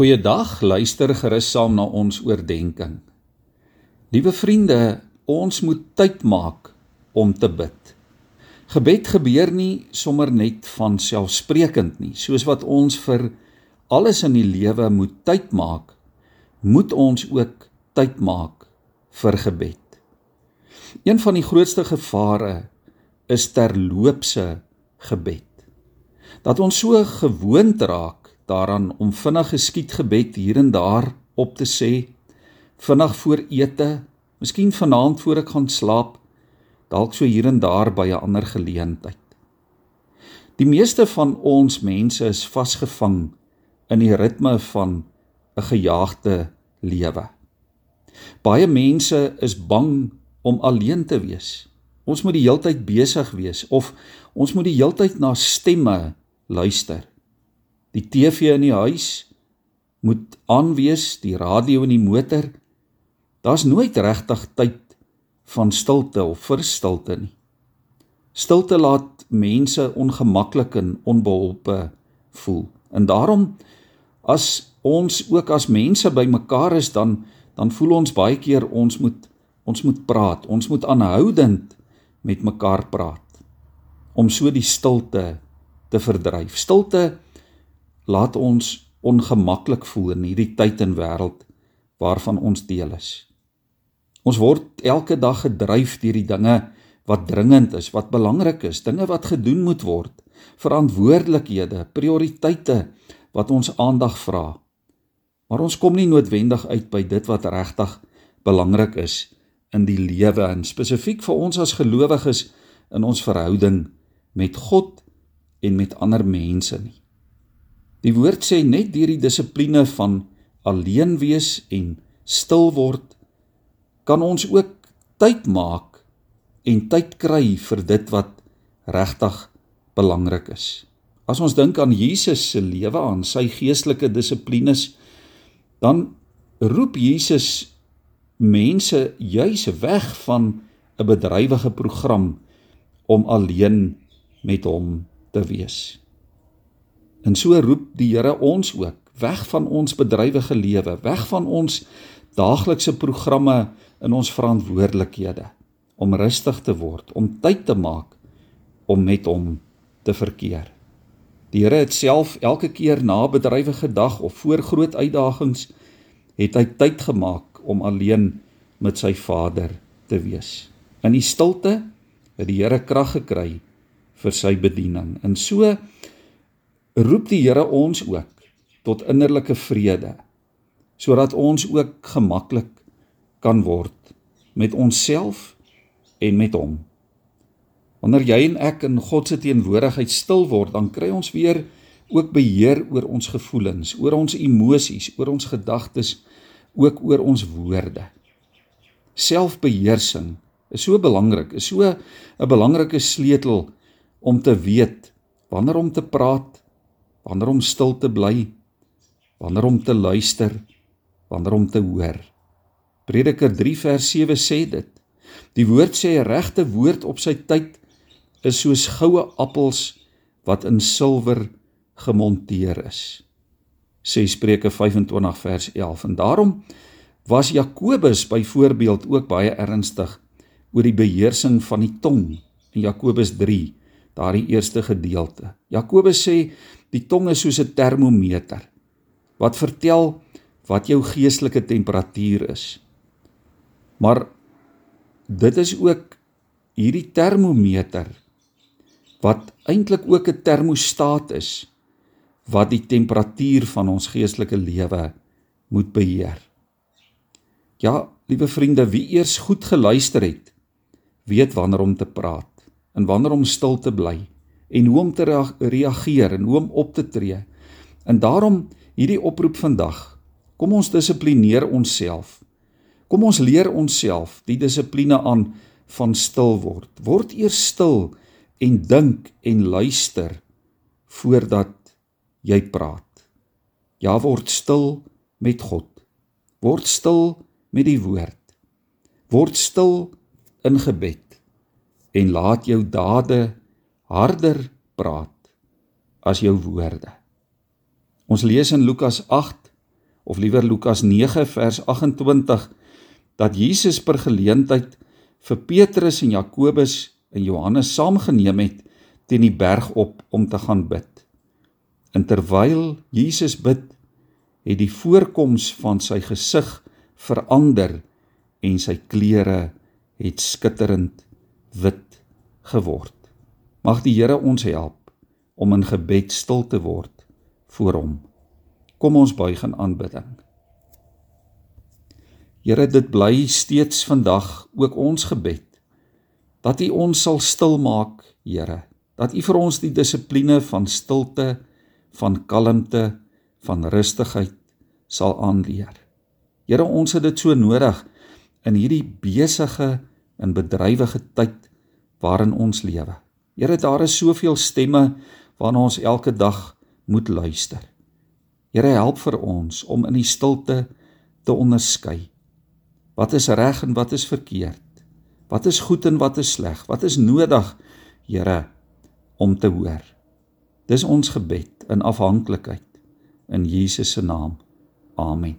Goeiedag, luister gerus saam na ons oordeenking. Liewe vriende, ons moet tyd maak om te bid. Gebed gebeur nie sommer net van selfsprekend nie, soos wat ons vir alles in die lewe moet tyd maak, moet ons ook tyd maak vir gebed. Een van die grootste gevare is terloopse gebed. Dat ons so gewoond raak daaraan om vinnig geskied gebed hier en daar op te sê, vinnig voor ete, miskien vanaand voor ek gaan slaap, dalk so hier en daar by 'n ander geleentheid. Die meeste van ons mense is vasgevang in die ritme van 'n gejaagde lewe. Baie mense is bang om alleen te wees. Ons moet die heeltyd besig wees of ons moet die heeltyd na stemme luister. Die TV in die huis moet aan wees, die radio in die motor. Daar's nooit regtig tyd van stilte of vir stilte nie. Stilte laat mense ongemaklik en onbeholpe voel. En daarom as ons ook as mense bymekaar is dan dan voel ons baie keer ons moet ons moet praat. Ons moet aanhoudend met mekaar praat om so die stilte te verdryf. Stilte laat ons ongemaklik voel in hierdie tyd en wêreld waarvan ons deel is. Ons word elke dag gedryf deur die dinge wat dringend is, wat belangrik is, dinge wat gedoen moet word, verantwoordelikhede, prioriteite wat ons aandag vra. Maar ons kom nie noodwendig uit by dit wat regtig belangrik is in die lewe en spesifiek vir ons as gelowiges in ons verhouding met God en met ander mense nie. Die woord sê net deur die dissipline van alleen wees en stil word kan ons ook tyd maak en tyd kry vir dit wat regtig belangrik is. As ons dink aan Jesus se lewe aan sy geestelike dissiplines dan roep Jesus mense juis weg van 'n bedrywige program om alleen met hom te wees. En so roep die Here ons ook weg van ons bedrywige lewe, weg van ons daaglikse programme in ons verantwoordelikhede om rustig te word, om tyd te maak om met hom te verkeer. Die Here het self elke keer na bedrywige dag of voor groot uitdagings het hy tyd gemaak om alleen met sy Vader te wees. In die stilte het die Here krag gekry vir sy bediening. En so roep die Here ons ook tot innerlike vrede sodat ons ook gemaklik kan word met onsself en met hom. Wanneer jy en ek in God se teenwoordigheid stil word, dan kry ons weer ook beheer oor ons gevoelens, oor ons emosies, oor ons gedagtes, ook oor ons woorde. Selfbeheersing is so belangrik, is so 'n belangrike sleutel om te weet wanneer om te praat wanneer om stil te bly, wanneer om te luister, wanneer om te hoor. Prediker 3 vers 7 sê dit. Die woord sê 'n regte woord op sy tyd is soos goue appels wat in silwer gemonteer is. Sê Spreuke 25 vers 11 en daarom was Jakobus byvoorbeeld ook baie ernstig oor die beheersing van die tong in Jakobus 3 daardie eerste gedeelte. Jakobus sê die tong is soos 'n termometer wat vertel wat jou geestelike temperatuur is. Maar dit is ook hierdie termometer wat eintlik ook 'n termostaat is wat die temperatuur van ons geestelike lewe moet beheer. Ja, liewe vriende, wie eers goed geluister het, weet wanneer om te praat en wanneer om stil te bly en hoe om te reageer en hoe om op te tree. En daarom hierdie oproep vandag. Kom ons dissiplineer onsself. Kom ons leer onsself die dissipline aan van stil word. Word eers stil en dink en luister voordat jy praat. Ja, word stil met God. Word stil met die woord. Word stil in gebed en laat jou dade harder praat as jou woorde. Ons lees in Lukas 8 of liewer Lukas 9 vers 28 dat Jesus per geleentheid vir Petrus en Jakobus en Johannes saamgeneem het teen die berg op om te gaan bid. En terwyl Jesus bid, het die voorkoms van sy gesig verander en sy klere het skitterend wit geword. Mag die Here ons help om in gebed stil te word voor hom. Kom ons buig in aanbidding. Here, dit bly steeds vandag ook ons gebed dat U ons sal stil maak, Here. Dat U vir ons die dissipline van stilte, van kalmte, van rustigheid sal aanleer. Here, ons het dit so nodig in hierdie besige en bedrywige tyd waarin ons lewe. Here, daar is soveel stemme waarna ons elke dag moet luister. Here, help vir ons om in die stilte te onderskei. Wat is reg en wat is verkeerd? Wat is goed en wat is sleg? Wat is nodig, Here, om te hoor? Dis ons gebed in afhanklikheid in Jesus se naam. Amen.